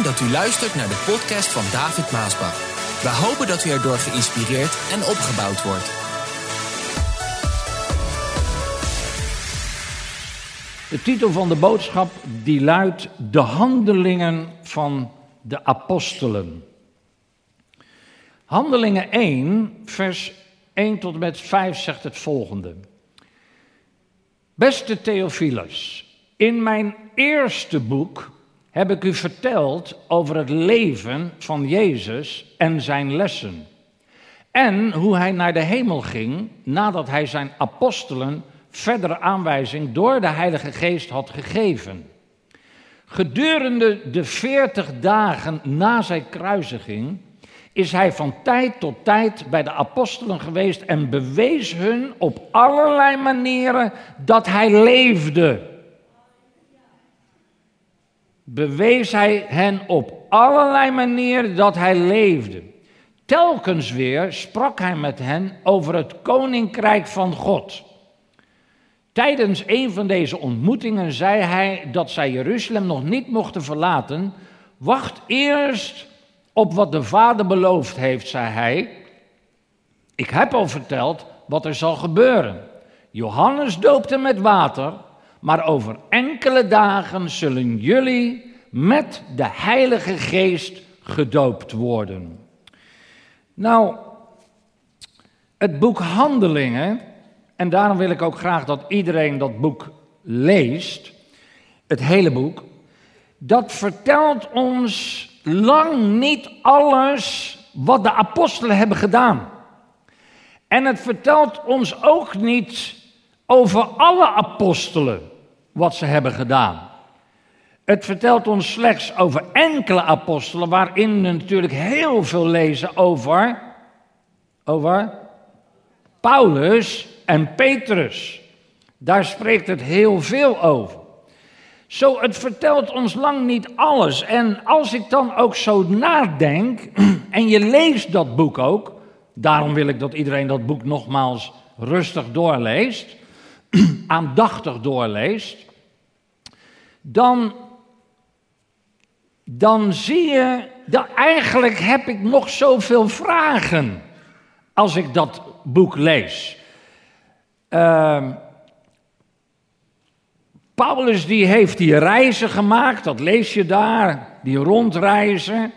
Dat u luistert naar de podcast van David Maasbach. We hopen dat u erdoor geïnspireerd en opgebouwd wordt. De titel van de boodschap die luidt De handelingen van de apostelen. Handelingen 1, vers 1 tot en met 5 zegt het volgende. Beste Theophilus, in mijn eerste boek heb ik u verteld over het leven van Jezus en zijn lessen. En hoe hij naar de hemel ging nadat hij zijn apostelen verdere aanwijzing door de Heilige Geest had gegeven. Gedurende de veertig dagen na zijn kruisiging is hij van tijd tot tijd bij de apostelen geweest en bewees hun op allerlei manieren dat hij leefde. Bewees hij hen op allerlei manieren dat hij leefde. Telkens weer sprak hij met hen over het koninkrijk van God. Tijdens een van deze ontmoetingen zei hij dat zij Jeruzalem nog niet mochten verlaten. Wacht eerst op wat de Vader beloofd heeft, zei hij. Ik heb al verteld wat er zal gebeuren. Johannes doopte met water, maar over enkele dagen zullen jullie met de Heilige Geest gedoopt worden. Nou, het boek Handelingen, en daarom wil ik ook graag dat iedereen dat boek leest, het hele boek, dat vertelt ons lang niet alles wat de apostelen hebben gedaan. En het vertelt ons ook niet over alle apostelen wat ze hebben gedaan. Het vertelt ons slechts over enkele apostelen, waarin we natuurlijk heel veel lezen over, over Paulus en Petrus. Daar spreekt het heel veel over. Zo, het vertelt ons lang niet alles. En als ik dan ook zo nadenk, en je leest dat boek ook, daarom wil ik dat iedereen dat boek nogmaals rustig doorleest, aandachtig doorleest, dan, dan zie je dat eigenlijk heb ik nog zoveel vragen als ik dat boek lees. Uh, Paulus die heeft die reizen gemaakt, dat lees je daar, die rondreizen.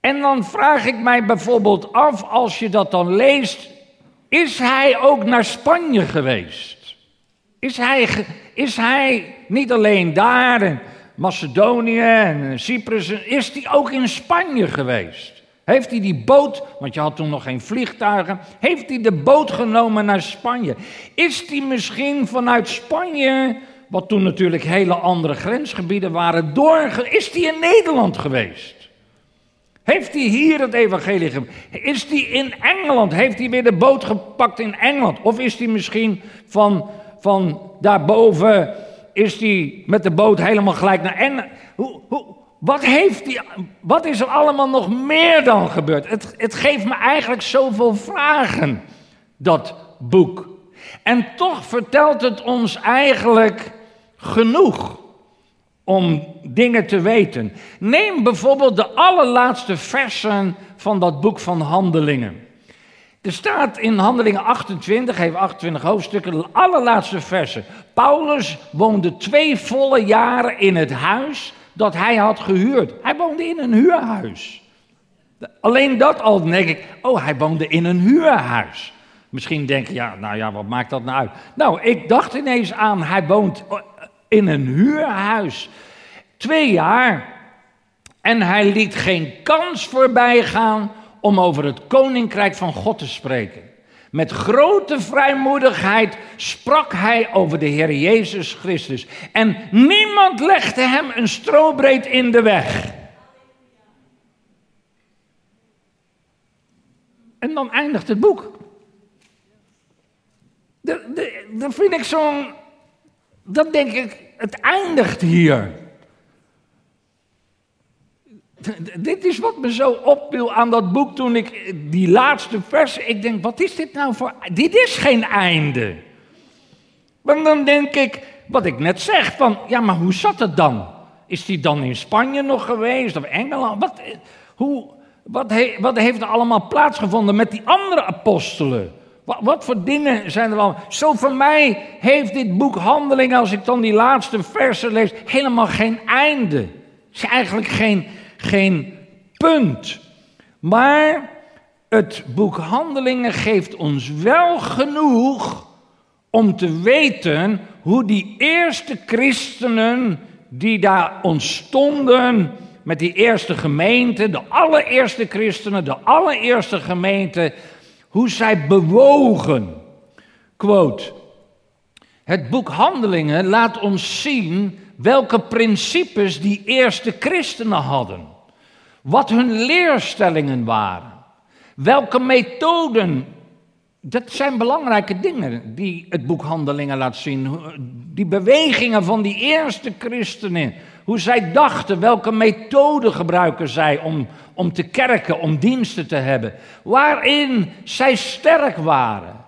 En dan vraag ik mij bijvoorbeeld af, als je dat dan leest, is hij ook naar Spanje geweest? Is hij, is hij niet alleen daar, in Macedonië en Cyprus, is hij ook in Spanje geweest? Heeft hij die boot, want je had toen nog geen vliegtuigen, heeft hij de boot genomen naar Spanje? Is hij misschien vanuit Spanje wat toen natuurlijk hele andere grensgebieden waren, door, is hij in Nederland geweest? Heeft hij hier het evangelie Is hij in Engeland? Heeft hij weer de boot gepakt in Engeland? Of is hij misschien van, van daarboven, is hij met de boot helemaal gelijk naar Engeland? Hoe, hoe, wat, heeft hij, wat is er allemaal nog meer dan gebeurd? Het, het geeft me eigenlijk zoveel vragen, dat boek. En toch vertelt het ons eigenlijk genoeg om dingen te weten. Neem bijvoorbeeld de allerlaatste versen van dat boek van Handelingen. Er staat in Handelingen 28, heeft 28 hoofdstukken, de allerlaatste versen. Paulus woonde twee volle jaren in het huis dat hij had gehuurd. Hij woonde in een huurhuis. Alleen dat al denk ik, oh, hij woonde in een huurhuis. Misschien denk je, ja, nou ja, wat maakt dat nou uit? Nou, ik dacht ineens aan, hij woont in een huurhuis. Twee jaar. En hij liet geen kans voorbij gaan om over het koninkrijk van God te spreken. Met grote vrijmoedigheid sprak hij over de Heer Jezus Christus. En niemand legde hem een strobreed in de weg. En dan eindigt het boek. Dat vind ik zo'n dan denk ik, het eindigt hier. Dit is wat me zo opviel aan dat boek toen ik die laatste vers. Ik denk, wat is dit nou voor. Dit is geen einde. Want dan denk ik, wat ik net zeg, van ja, maar hoe zat het dan? Is hij dan in Spanje nog geweest of Engeland? Wat, hoe, wat, wat heeft er allemaal plaatsgevonden met die andere apostelen? Wat, voor dingen zijn er al? Zo voor mij heeft dit boek Handelingen, als ik dan die laatste versen lees, helemaal geen einde. Het is eigenlijk geen, geen punt. Maar het boek Handelingen geeft ons wel genoeg om te weten hoe die eerste christenen die daar ontstonden, met die eerste gemeente, de allereerste christenen, de allereerste gemeente, hoe zij bewogen. Quote. Het boek Handelingen laat ons zien welke principes die eerste christenen hadden. Wat hun leerstellingen waren. Welke methoden. Dat zijn belangrijke dingen die het boek Handelingen laat zien. Die bewegingen van die eerste christenen. Hoe zij dachten, welke methoden gebruiken zij om, om te kerken, om diensten te hebben. Waarin zij sterk waren.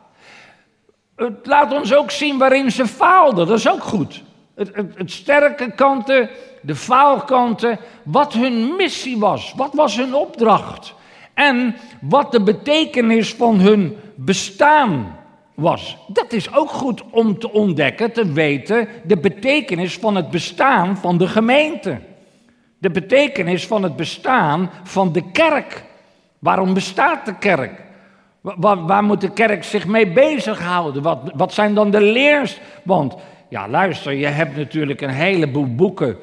Het laat ons ook zien waarin ze faalden, dat is ook goed. Het, het, het sterke kanten, de faalkanten, wat hun missie was, wat was hun opdracht. En wat de betekenis van hun bestaan was. Dat is ook goed om te ontdekken, te weten, de betekenis van het bestaan van de gemeente. De betekenis van het bestaan van de kerk. Waarom bestaat de kerk? Waar, waar moet de kerk zich mee bezighouden? Wat, wat zijn dan de leers? Want, ja, luister, je hebt natuurlijk een heleboel boeken.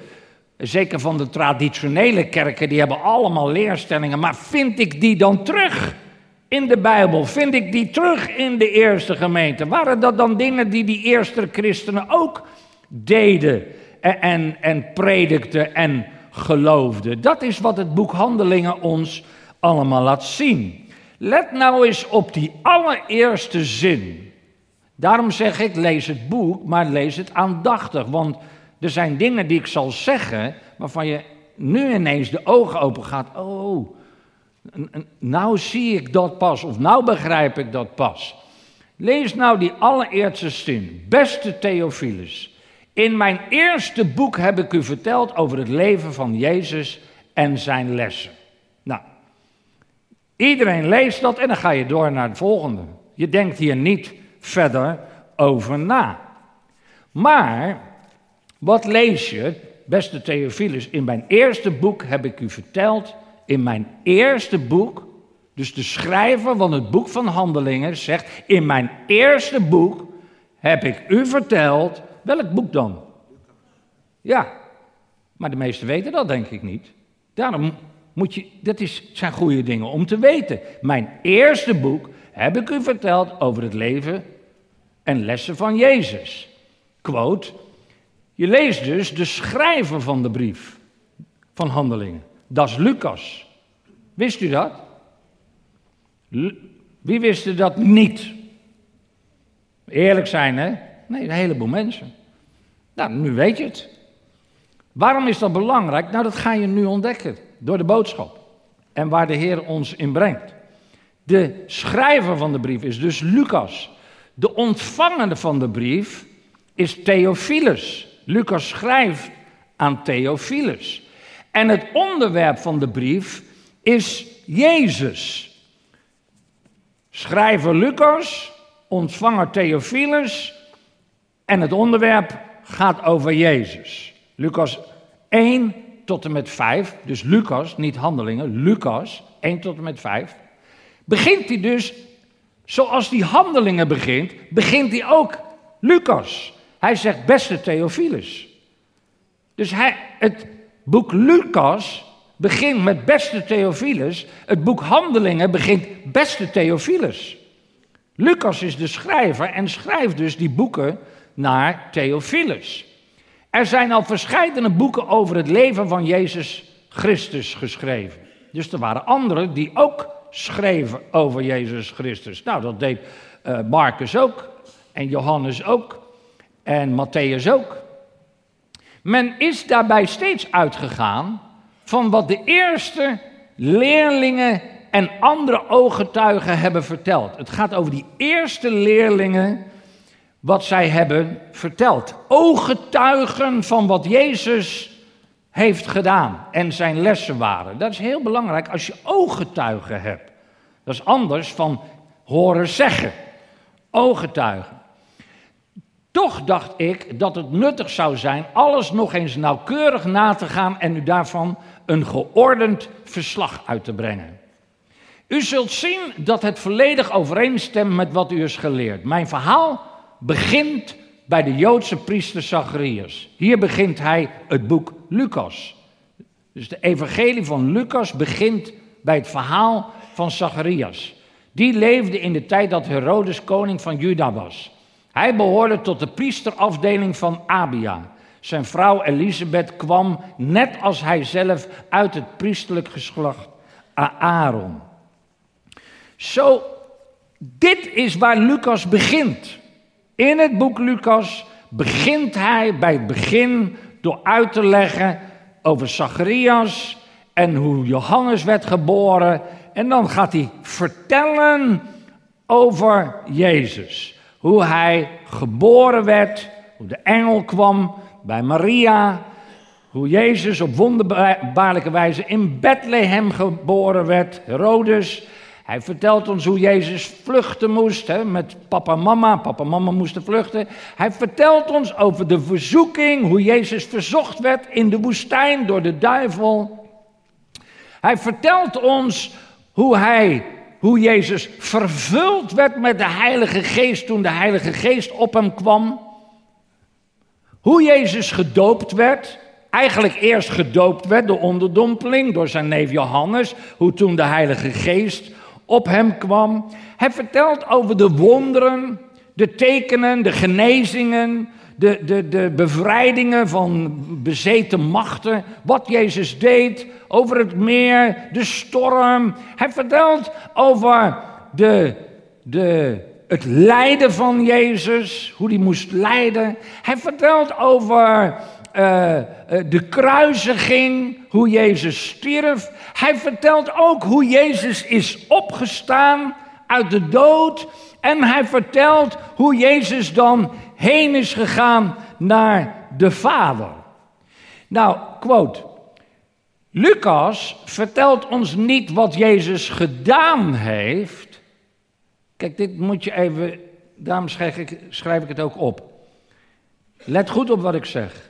Zeker van de traditionele kerken, die hebben allemaal leerstellingen. Maar vind ik die dan terug? In de Bijbel? Vind ik die terug in de eerste gemeente? Waren dat dan dingen die die eerste christenen ook deden en, en, en predikten en geloofden? Dat is wat het boek Handelingen ons allemaal laat zien. Let nou eens op die allereerste zin. Daarom zeg ik, lees het boek, maar lees het aandachtig. Want er zijn dingen die ik zal zeggen, waarvan je nu ineens de ogen open gaat. Oh, nou zie ik dat pas, of nou begrijp ik dat pas. Lees nou die allereerste zin. Beste Theophilus, in mijn eerste boek heb ik u verteld over het leven van Jezus en zijn lessen. Nou, iedereen leest dat en dan ga je door naar het volgende. Je denkt hier niet verder over na. Maar, wat lees je, beste Theophilus, in mijn eerste boek heb ik u verteld in mijn eerste boek, dus de schrijver van het boek van Handelingen zegt, in mijn eerste boek heb ik u verteld, welk boek dan? Ja, maar de meesten weten dat denk ik niet. Daarom moet je, dat is, zijn goede dingen om te weten. Mijn eerste boek heb ik u verteld over het leven en lessen van Jezus. Quote, je leest dus de schrijver van de brief van Handelingen. Dat is Lucas. Wist u dat? Wie wisten dat niet? Eerlijk zijn, hè? Nee, een heleboel mensen. Nou, nu weet je het. Waarom is dat belangrijk? Nou, dat ga je nu ontdekken door de boodschap en waar de Heer ons in brengt. De schrijver van de brief is dus Lucas. De ontvangende van de brief is Theophilus. Lucas schrijft aan Theophilus. En het onderwerp van de brief is Jezus. Schrijver Lucas, ontvanger Theophilus en het onderwerp gaat over Jezus. Lucas 1 tot en met 5, dus Lucas, niet handelingen, Lucas 1 tot en met 5, begint hij dus zoals die handelingen begint, begint hij ook Lucas. Hij zegt beste Theophilus. Dus hij, het boek Lucas begint met beste Theophilus. Het boek Handelingen begint beste Theophilus. Lucas is de schrijver en schrijft dus die boeken naar Theophilus. Er zijn al verschillende boeken over het leven van Jezus Christus geschreven. Dus er waren anderen die ook schreven over Jezus Christus. Nou, dat deed uh, Marcus ook en Johannes ook en Matthäus ook. Men is daarbij steeds uitgegaan van wat de eerste leerlingen en andere ooggetuigen hebben verteld. Het gaat over die eerste leerlingen, wat zij hebben verteld. Ooggetuigen van wat Jezus heeft gedaan en zijn lessen waren. Dat is heel belangrijk als je ooggetuigen hebt. Dat is anders van horen zeggen. Ooggetuigen. Toch dacht ik dat het nuttig zou zijn alles nog eens nauwkeurig na te gaan en u daarvan een geordend verslag uit te brengen. U zult zien dat het volledig overeenstemt met wat u is geleerd. Mijn verhaal begint bij de Joodse priester Zacharias. Hier begint hij het boek Lucas. Dus de evangelie van Lucas begint bij het verhaal van Zacharias. Die leefde in de tijd dat Herodes koning van Juda was. Hij behoorde tot de priesterafdeling van Abia. Zijn vrouw Elisabeth kwam, net als hij zelf, uit het priesterlijk geslacht Aaron. Zo, dit is waar Lucas begint. In het boek Lucas begint hij bij het begin door uit te leggen over Zacharias en hoe Johannes werd geboren. En dan gaat hij vertellen over Jezus. Hoe hij geboren werd, hoe de engel kwam bij Maria. Hoe Jezus op wonderbaarlijke wijze in Bethlehem geboren werd, Herodes. Hij vertelt ons hoe Jezus vluchten moest hè, met papa en mama. Papa en mama moesten vluchten. Hij vertelt ons over de verzoeking, hoe Jezus verzocht werd in de woestijn door de duivel. Hij vertelt ons hoe hij, hoe Jezus vervuld werd met de Heilige Geest toen de Heilige Geest op hem kwam. Hoe Jezus gedoopt werd. Eigenlijk eerst gedoopt werd door onderdompeling, door zijn neef Johannes. Hoe toen de Heilige Geest op hem kwam. Hij vertelt over de wonderen, de tekenen, de genezingen, de, de, de bevrijdingen van bezeten machten, wat Jezus deed, over het meer, de storm. Hij vertelt over de, de, het lijden van Jezus, hoe hij moest lijden. Hij vertelt over uh, de kruisiging, hoe Jezus stierf. Hij vertelt ook hoe Jezus is opgestaan uit de dood. En hij vertelt hoe Jezus dan heen is gegaan naar de Vader. Nou, quote. Lucas vertelt ons niet wat Jezus gedaan heeft. Kijk, dit moet je even, daarom schrijf ik, schrijf ik het ook op. Let goed op wat ik zeg.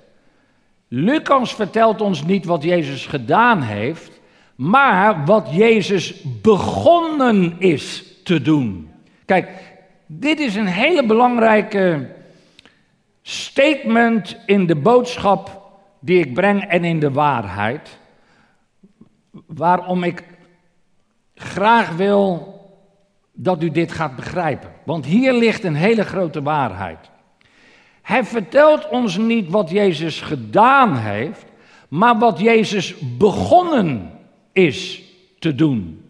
Lucas vertelt ons niet wat Jezus gedaan heeft, maar wat Jezus begonnen is te doen. Kijk, dit is een hele belangrijke statement in de boodschap die ik breng en in de waarheid. Waarom ik graag wil dat u dit gaat begrijpen. Want hier ligt een hele grote waarheid. Hij vertelt ons niet wat Jezus gedaan heeft, maar wat Jezus begonnen is te doen.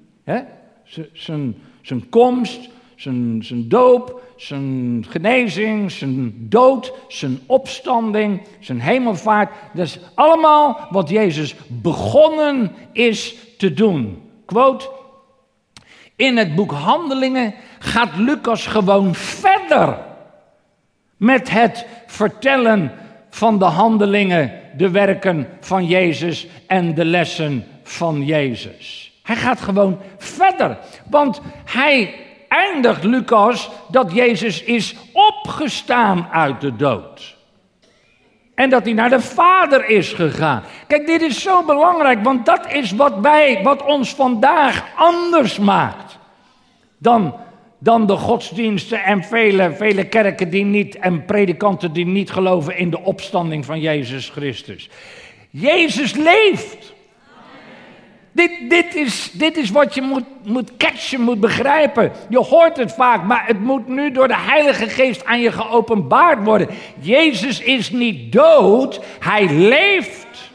Zijn komst, zijn, zijn doop, zijn genezing, zijn dood, zijn opstanding, zijn hemelvaart. Dat is allemaal wat Jezus begonnen is te doen. Quote. In het boek Handelingen gaat Lucas gewoon verder met het vertellen van de handelingen, de werken van Jezus en de lessen van Jezus. Hij gaat gewoon verder, want hij eindigt Lucas dat Jezus is opgestaan uit de dood. En dat hij naar de Vader is gegaan. Kijk, dit is zo belangrijk, want dat is wat wij, wat ons vandaag anders maakt dan dan de godsdiensten en vele, vele kerken die niet en predikanten die niet geloven in de opstanding van Jezus Christus. Jezus leeft. Dit, dit, is, dit is wat je moet, moet catchen, moet begrijpen. Je hoort het vaak, maar het moet nu door de Heilige Geest aan je geopenbaard worden. Jezus is niet dood, hij leeft.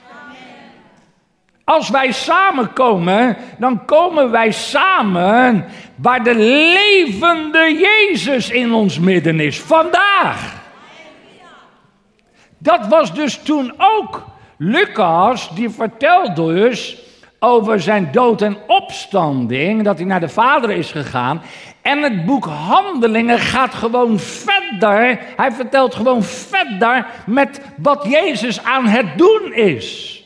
Als wij samenkomen, dan komen wij samen waar de levende Jezus in ons midden is, vandaag. Dat was dus toen ook. Lucas, die vertelt dus over zijn dood en opstanding, dat hij naar de Vader is gegaan. En het boek Handelingen gaat gewoon verder. Hij vertelt gewoon verder met wat Jezus aan het doen is.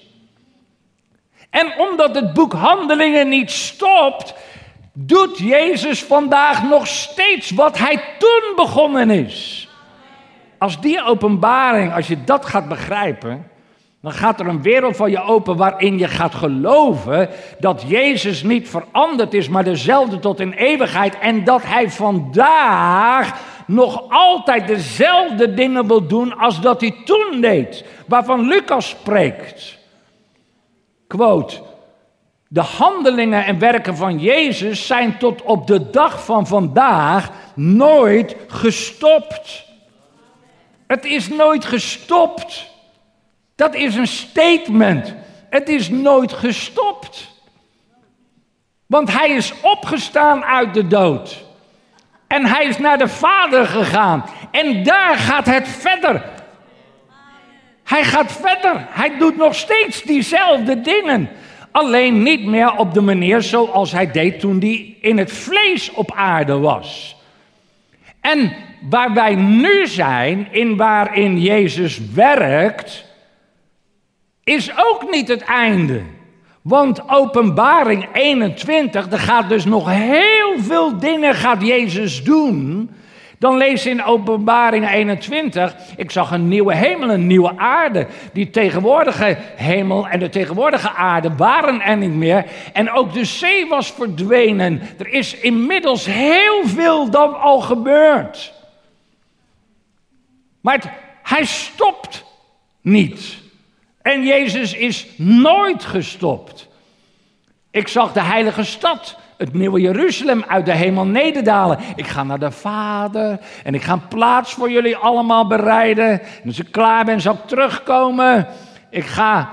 En omdat het boek Handelingen niet stopt, doet Jezus vandaag nog steeds wat hij toen begonnen is. Als die openbaring, als je dat gaat begrijpen, dan gaat er een wereld van je open waarin je gaat geloven dat Jezus niet veranderd is, maar dezelfde tot in eeuwigheid. En dat hij vandaag nog altijd dezelfde dingen wil doen als dat hij toen deed. Waarvan Lucas spreekt. Quote. De handelingen en werken van Jezus zijn tot op de dag van vandaag nooit gestopt. Het is nooit gestopt. Dat is een statement. Het is nooit gestopt. Want hij is opgestaan uit de dood. En hij is naar de Vader gegaan. En daar gaat het verder. Hij gaat verder. Hij doet nog steeds diezelfde dingen. Alleen niet meer op de manier zoals hij deed toen hij in het vlees op aarde was. En waar wij nu zijn, in waarin Jezus werkt, is ook niet het einde. Want openbaring 21, er gaat dus nog heel veel dingen gaat Jezus doen. Dan lees je in openbaring 21, ik zag een nieuwe hemel, een nieuwe aarde. Die tegenwoordige hemel en de tegenwoordige aarde waren er niet meer. En ook de zee was verdwenen. Er is inmiddels heel veel dan al gebeurd. Maar hij stopt niet. En Jezus is nooit gestopt. Ik zag de heilige stad, het nieuwe Jeruzalem, uit de hemel nederdalen. Ik ga naar de Vader en ik ga een plaats voor jullie allemaal bereiden. En als ik klaar ben, zal ik terugkomen. Ik ga.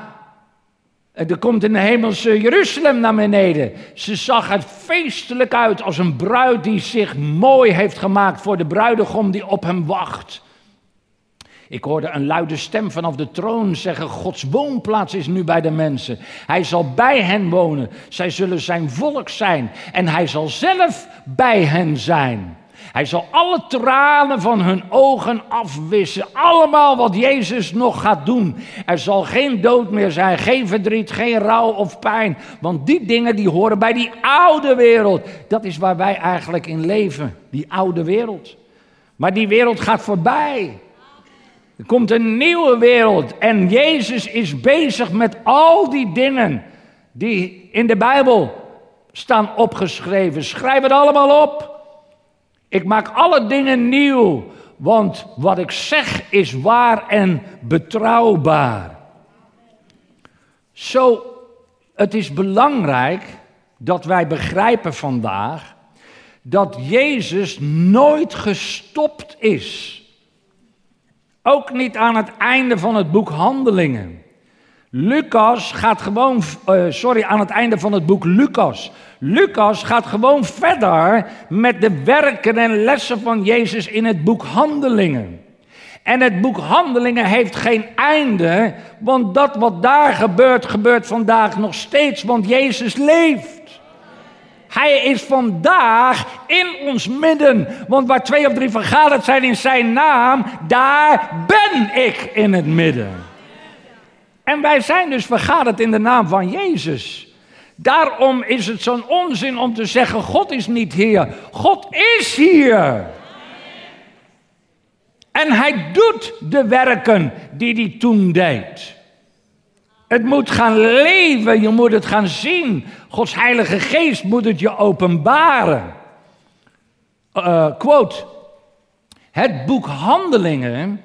Er komt de hemelse Jeruzalem naar beneden. Ze zag er feestelijk uit als een bruid die zich mooi heeft gemaakt voor de bruidegom die op hem wacht. Ik hoorde een luide stem vanaf de troon zeggen: Gods woonplaats is nu bij de mensen. Hij zal bij hen wonen. Zij zullen zijn volk zijn. En hij zal zelf bij hen zijn. Hij zal alle tranen van hun ogen afwissen. Allemaal wat Jezus nog gaat doen. Er zal geen dood meer zijn, geen verdriet, geen rouw of pijn. Want die dingen die horen bij die oude wereld. Dat is waar wij eigenlijk in leven, die oude wereld. Maar die wereld gaat voorbij. Er komt een nieuwe wereld en Jezus is bezig met al die dingen die in de Bijbel staan opgeschreven. Schrijf het allemaal op. Ik maak alle dingen nieuw, want wat ik zeg is waar en betrouwbaar. Zo, het is belangrijk dat wij begrijpen vandaag dat Jezus nooit gestopt is ook niet aan het einde van het boek Handelingen. Lucas gaat gewoon, uh, sorry, aan het einde van het boek Lucas. Lucas gaat gewoon verder met de werken en lessen van Jezus in het boek Handelingen. En het boek Handelingen heeft geen einde, want dat wat daar gebeurt, gebeurt vandaag nog steeds, want Jezus leeft. Hij is vandaag in ons midden. Want waar twee of drie vergaderd zijn in zijn naam, daar ben ik in het midden. En wij zijn dus vergaderd in de naam van Jezus. Daarom is het zo'n onzin om te zeggen: God is niet hier. God is hier. En hij doet de werken die hij toen deed. Het moet gaan leven, je moet het gaan zien. Gods Heilige Geest moet het je openbaren. Uh, quote: Het boek Handelingen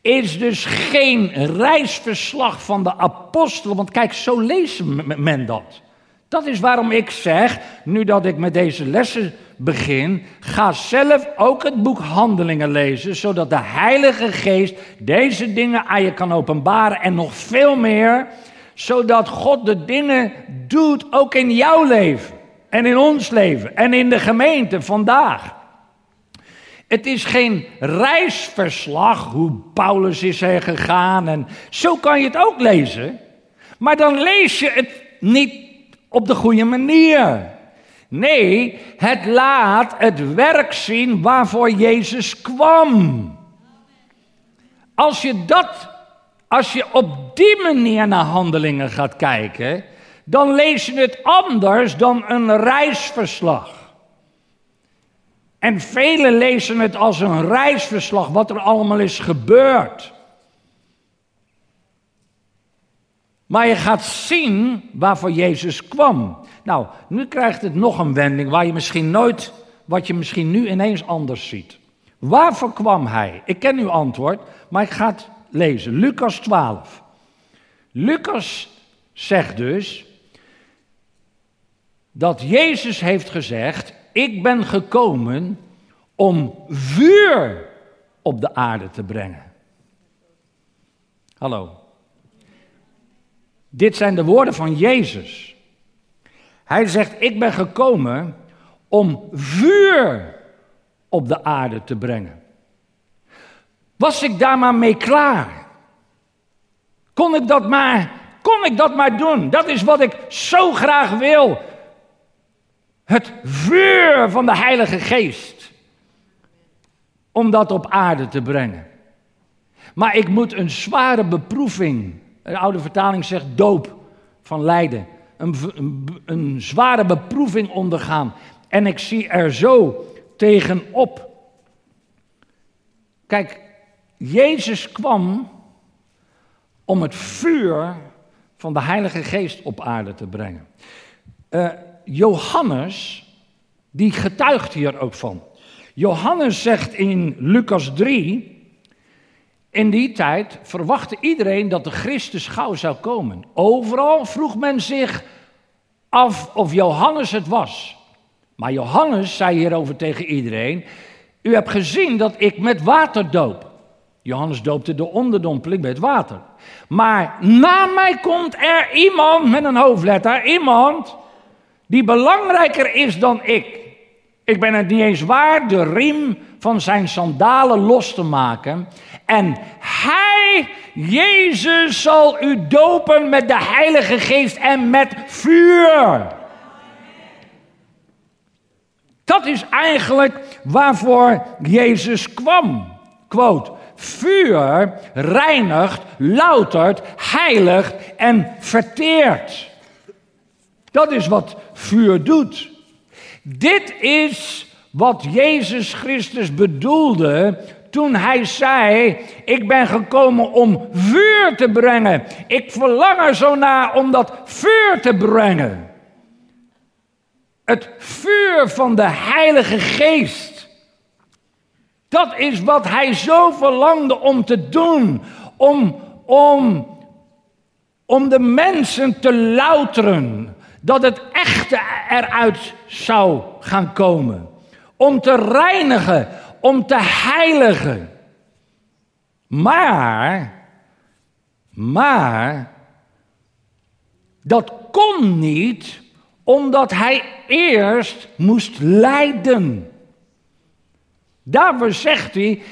is dus geen reisverslag van de apostelen, want kijk, zo leest men dat. Dat is waarom ik zeg, nu dat ik met deze lessen begin, ga zelf ook het boek Handelingen lezen, zodat de Heilige Geest deze dingen aan je kan openbaren en nog veel meer, zodat God de dingen doet ook in jouw leven en in ons leven en in de gemeente vandaag. Het is geen reisverslag hoe Paulus is gegaan en zo kan je het ook lezen, maar dan lees je het niet op de goede manier. Nee, het laat het werk zien waarvoor Jezus kwam. Als je dat Als je op die manier naar handelingen gaat kijken, dan lees je het anders dan een reisverslag. En velen lezen het als een reisverslag, wat er allemaal is gebeurd. Maar je gaat zien waarvoor Jezus kwam. Nou, nu krijgt het nog een wending waar je misschien nooit, wat je misschien nu ineens anders ziet. Waarvoor kwam hij? Ik ken uw antwoord, maar ik ga het lezen. Lucas 12. Lucas zegt dus dat Jezus heeft gezegd: Ik ben gekomen om vuur op de aarde te brengen. Hallo. Dit zijn de woorden van Jezus. Hij zegt: Ik ben gekomen om vuur op de aarde te brengen. Was ik daar maar mee klaar? Kon ik dat maar, kon ik dat maar doen? Dat is wat ik zo graag wil. Het vuur van de Heilige Geest. Om dat op aarde te brengen. Maar ik moet een zware beproeving, de oude vertaling zegt doop van lijden. Een, een, zware beproeving ondergaan. En ik zie er zo tegenop. Kijk, Jezus kwam om het vuur van de Heilige Geest op aarde te brengen. Uh, Johannes, die getuigt hier ook van. Johannes zegt in Lucas 3, in die tijd verwachtte iedereen dat de Christus gauw zou komen. Overal vroeg men zich af of Johannes het was. Maar Johannes zei hierover tegen iedereen: U hebt gezien dat ik met water doop. Johannes doopte de onderdompeling met water. Maar na mij komt er iemand met een hoofdletter, iemand die belangrijker is dan ik. Ik ben het niet eens waar de riem van zijn sandalen los te maken. En hij, Jezus, zal u dopen met de Heilige Geest en met vuur. Dat is eigenlijk waarvoor Jezus kwam. Quote. Vuur reinigt, loutert, heiligt en verteert. Dat is wat vuur doet. Dit is wat Jezus Christus bedoelde toen hij zei: Ik ben gekomen om vuur te brengen. Ik verlang er zo naar om dat vuur te brengen. Het vuur van de Heilige Geest. Dat is wat hij zo verlangde om te doen. Om, om, om de mensen te louteren dat het echte eruit zou gaan komen. Om te reinigen, om te heiligen. Maar, maar, dat kon niet omdat hij eerst moest lijden. Daarvoor zegt hij,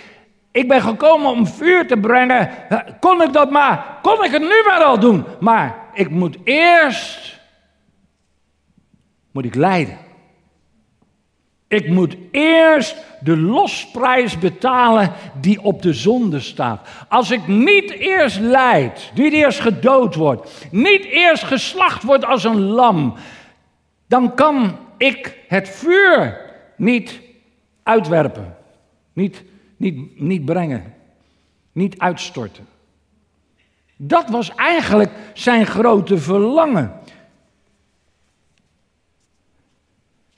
ik ben gekomen om vuur te brengen. Kon ik dat maar, kon ik het nu maar al doen. Maar ik moet eerst moet ik lijden. Ik moet eerst de losprijs betalen die op de zonde staat. Als ik niet eerst lijd, niet eerst gedood word, niet eerst geslacht word als een lam, dan kan ik het vuur niet uitwerpen, niet, niet, niet brengen, niet uitstorten. Dat was eigenlijk zijn grote verlangen.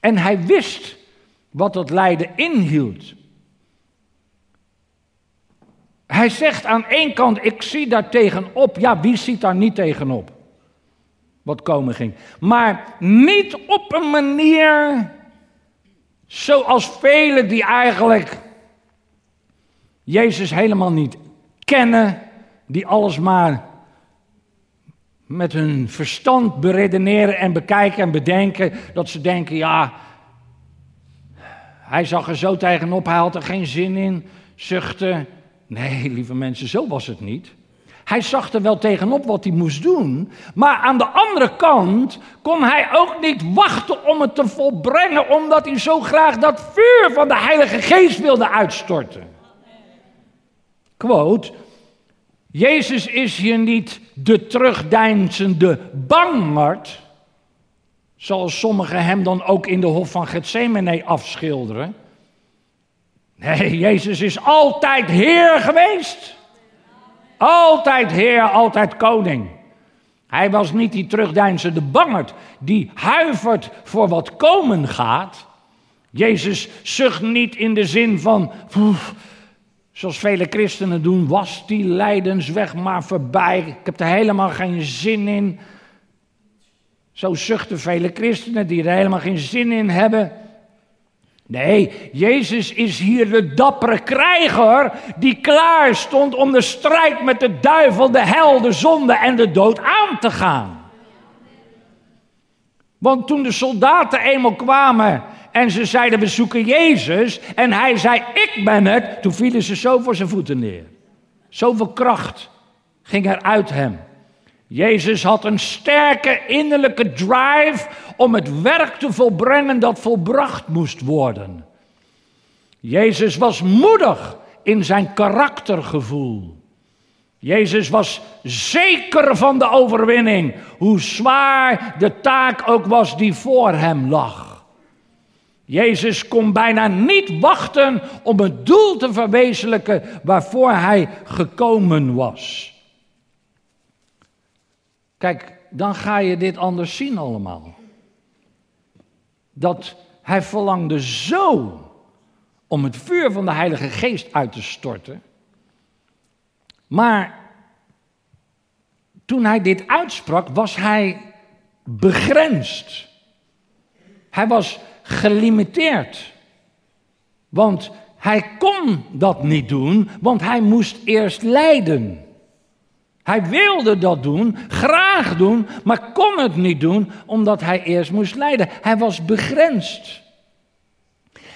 En hij wist wat dat lijden inhield. Hij zegt aan één kant, ik zie daar tegenop. Ja, wie ziet daar niet tegenop? Wat komen ging. Maar niet op een manier zoals velen die eigenlijk Jezus helemaal niet kennen, die alles maar met hun verstand beredeneren en bekijken en bedenken. Dat ze denken, ja, hij zag er zo tegenop, hij had er geen zin in, zuchten. Nee, lieve mensen, zo was het niet. Hij zag er wel tegenop wat hij moest doen, maar aan de andere kant kon hij ook niet wachten om het te volbrengen, omdat hij zo graag dat vuur van de Heilige Geest wilde uitstorten. Quote, Jezus is hier niet de terugdeinzende bangert, zoals sommigen hem dan ook in de hof van Gethsemane afschilderen. Nee, Jezus is altijd Heer geweest. Altijd Heer, altijd koning. Hij was niet die terugdeinzende bangert, die huivert voor wat komen gaat. Jezus zucht niet in de zin van, zoals vele christenen doen, was die lijdensweg maar voorbij. Ik heb er helemaal geen zin in. Zo zuchten vele christenen die er helemaal geen zin in hebben. Nee, Jezus is hier de dappere krijger die klaar stond om de strijd met de duivel, de hel, de zonde en de dood aan te gaan. Want toen de soldaten eenmaal kwamen en ze zeiden we zoeken Jezus en hij zei ik ben het, toen vielen ze zo voor zijn voeten neer. Zoveel kracht ging er uit hem. Jezus had een sterke innerlijke drive om het werk te volbrengen dat volbracht moest worden. Jezus was moedig in zijn karaktergevoel. Jezus was zeker van de overwinning, hoe zwaar de taak ook was die voor hem lag. Jezus kon bijna niet wachten om het doel te verwezenlijken waarvoor hij gekomen was. Kijk, dan ga je dit anders zien allemaal. Dat hij verlangde zo om het vuur van de Heilige Geest uit te storten. Maar toen hij dit uitsprak, was hij begrensd. Hij was gelimiteerd. Want hij kon dat niet doen, want hij moest eerst lijden. Hij wilde dat doen, graag doen, maar kon het niet doen omdat hij eerst moest lijden. Hij was begrensd.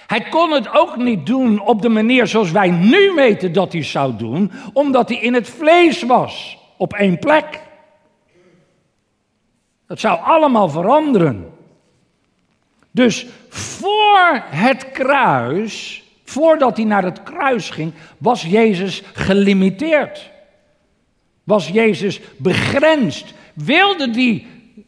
Hij kon het ook niet doen op de manier zoals wij nu weten dat hij zou doen, omdat hij in het vlees was, op één plek. Dat zou allemaal veranderen. Dus voor het kruis, voordat hij naar het kruis ging, was Jezus gelimiteerd was Jezus begrensd. Wilde hij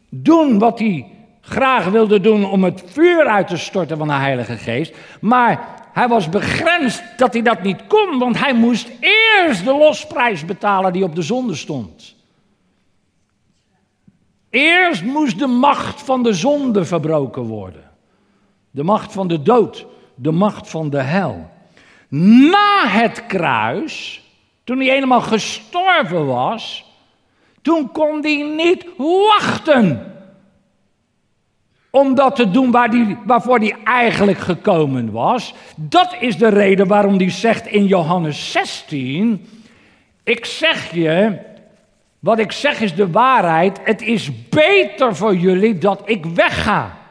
doen wat hij graag wilde doen om het vuur uit te storten van de Heilige Geest. Maar hij was begrensd dat hij dat niet kon, want hij moest eerst de losprijs betalen die op de zonde stond. Eerst moest de macht van de zonde verbroken worden. De macht van de dood, de macht van de hel. Na het kruis toen hij helemaal gestorven was, toen kon hij niet wachten om dat te doen waar die, waarvoor hij eigenlijk gekomen was. Dat is de reden waarom hij zegt in Johannes 16: Ik zeg je, wat ik zeg is de waarheid. Het is beter voor jullie dat ik wegga.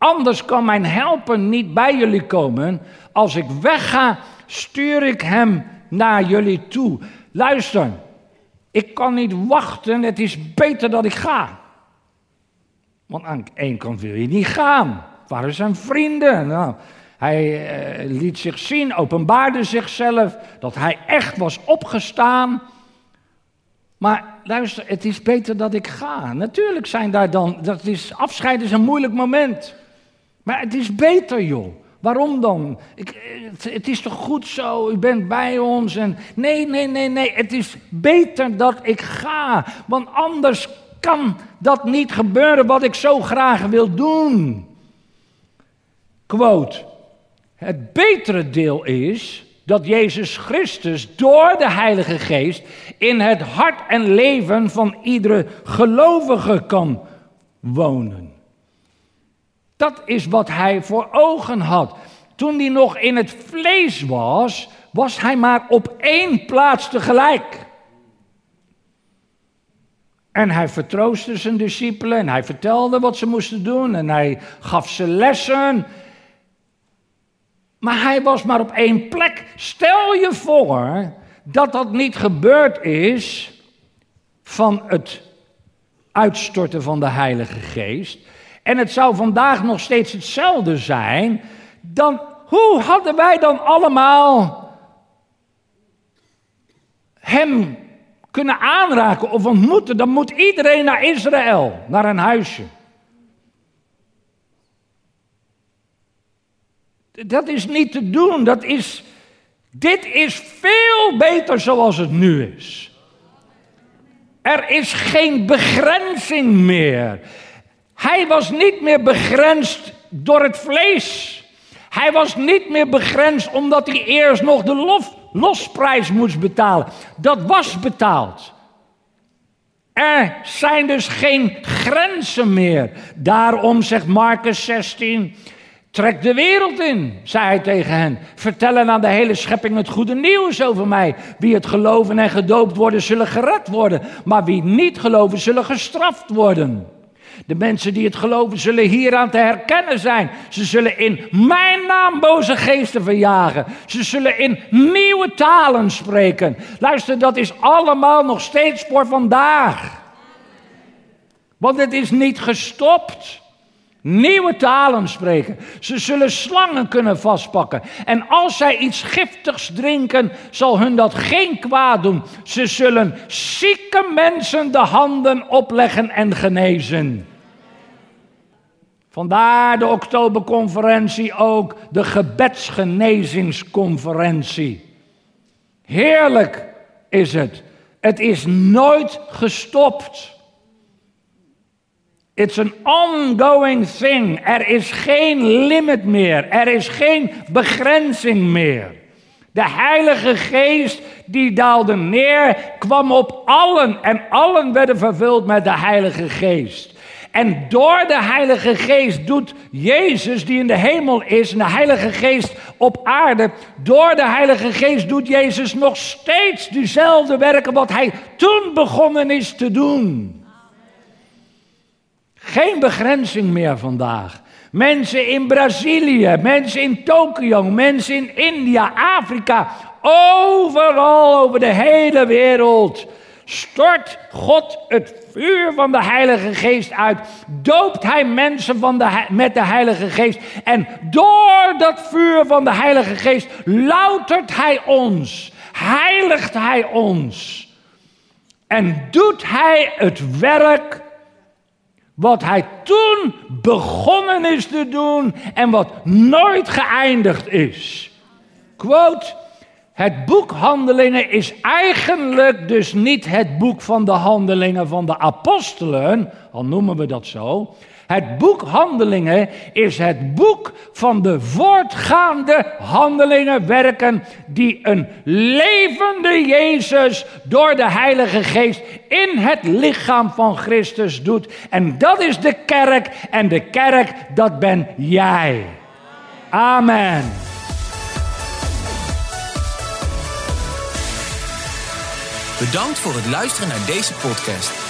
Anders kan mijn helper niet bij jullie komen. Als ik wegga, stuur ik hem naar jullie toe. Luister, ik kan niet wachten, het is beter dat ik ga. Want aan ene kant wil je niet gaan. Waar zijn vrienden? Nou, hij eh, liet zich zien, openbaarde zichzelf, dat hij echt was opgestaan. Maar luister, het is beter dat ik ga. Natuurlijk zijn daar dan, dat is, afscheid is een moeilijk moment. Maar het is beter, joh. Waarom dan? Ik, het, is toch goed zo, u bent bij ons. En nee, nee, nee, nee, het is beter dat ik ga. Want anders kan dat niet gebeuren wat ik zo graag wil doen. Quote. Het betere deel is dat Jezus Christus door de Heilige Geest in het hart en leven van iedere gelovige kan wonen. Dat is wat hij voor ogen had. Toen hij nog in het vlees was, was hij maar op één plaats tegelijk. En hij vertroostte zijn discipelen en hij vertelde wat ze moesten doen en hij gaf ze lessen. Maar hij was maar op één plek. Stel je voor dat dat niet gebeurd is van het uitstorten van de Heilige Geest en het zou vandaag nog steeds hetzelfde zijn, dan hoe hadden wij dan allemaal hem kunnen aanraken of ontmoeten, dan moet iedereen naar Israël, naar een huisje. Dat is niet te doen. Dat is, dit is veel beter zoals het nu is. Er is geen begrenzing meer. Hij was niet meer begrensd door het vlees. Hij was niet meer begrensd omdat hij eerst nog de losprijs moest betalen. Dat was betaald. Er zijn dus geen grenzen meer. Daarom zegt Marcus 16. Trek de wereld in, zei hij tegen hen. Vertellen aan de hele schepping het goede nieuws over mij. Wie het geloven en gedoopt worden, zullen gered worden. Maar wie niet geloven, zullen gestraft worden. De mensen die het geloven zullen hieraan te herkennen zijn. Ze zullen in mijn naam boze geesten verjagen. Ze zullen in nieuwe talen spreken. Luister, dat is allemaal nog steeds voor vandaag. Want het is niet gestopt. Nieuwe talen spreken. Ze zullen slangen kunnen vastpakken. En als zij iets giftigs drinken, zal hun dat geen kwaad doen. Ze zullen zieke mensen de handen opleggen en genezen. Vandaar de oktoberconferentie ook de gebedsgenezingsconferentie. Heerlijk is het. Het is nooit gestopt. It's an ongoing thing. Er is geen limit meer. Er is geen begrenzing meer. De Heilige Geest die daalde neer, kwam op allen en allen werden vervuld met de Heilige Geest. En door de Heilige Geest doet Jezus, die in de hemel is, en de Heilige Geest op aarde, door de Heilige Geest doet Jezus nog steeds diezelfde werken wat hij toen begonnen is te doen. Geen begrenzing meer vandaag. Mensen in Brazilië, mensen in Tokio, mensen in India, Afrika, overal over de hele wereld stort God het vuur van de Heilige Geest uit. Doopt Hij mensen van de, met de Heilige Geest. En door dat vuur van de Heilige Geest loutert Hij ons. Heiligt Hij ons. En doet Hij het werk wat hij toen begonnen is te doen en wat nooit geëindigd is. Quote, het boek Handelingen is eigenlijk dus niet het boek van de handelingen van de apostelen, al noemen we dat zo. Het boek Handelingen is het boek van de voortgaande handelingen, werken die een levende Jezus door de Heilige Geest in het lichaam van Christus doet. En dat is de kerk en de kerk, dat ben jij. Amen. Bedankt voor het luisteren naar deze podcast.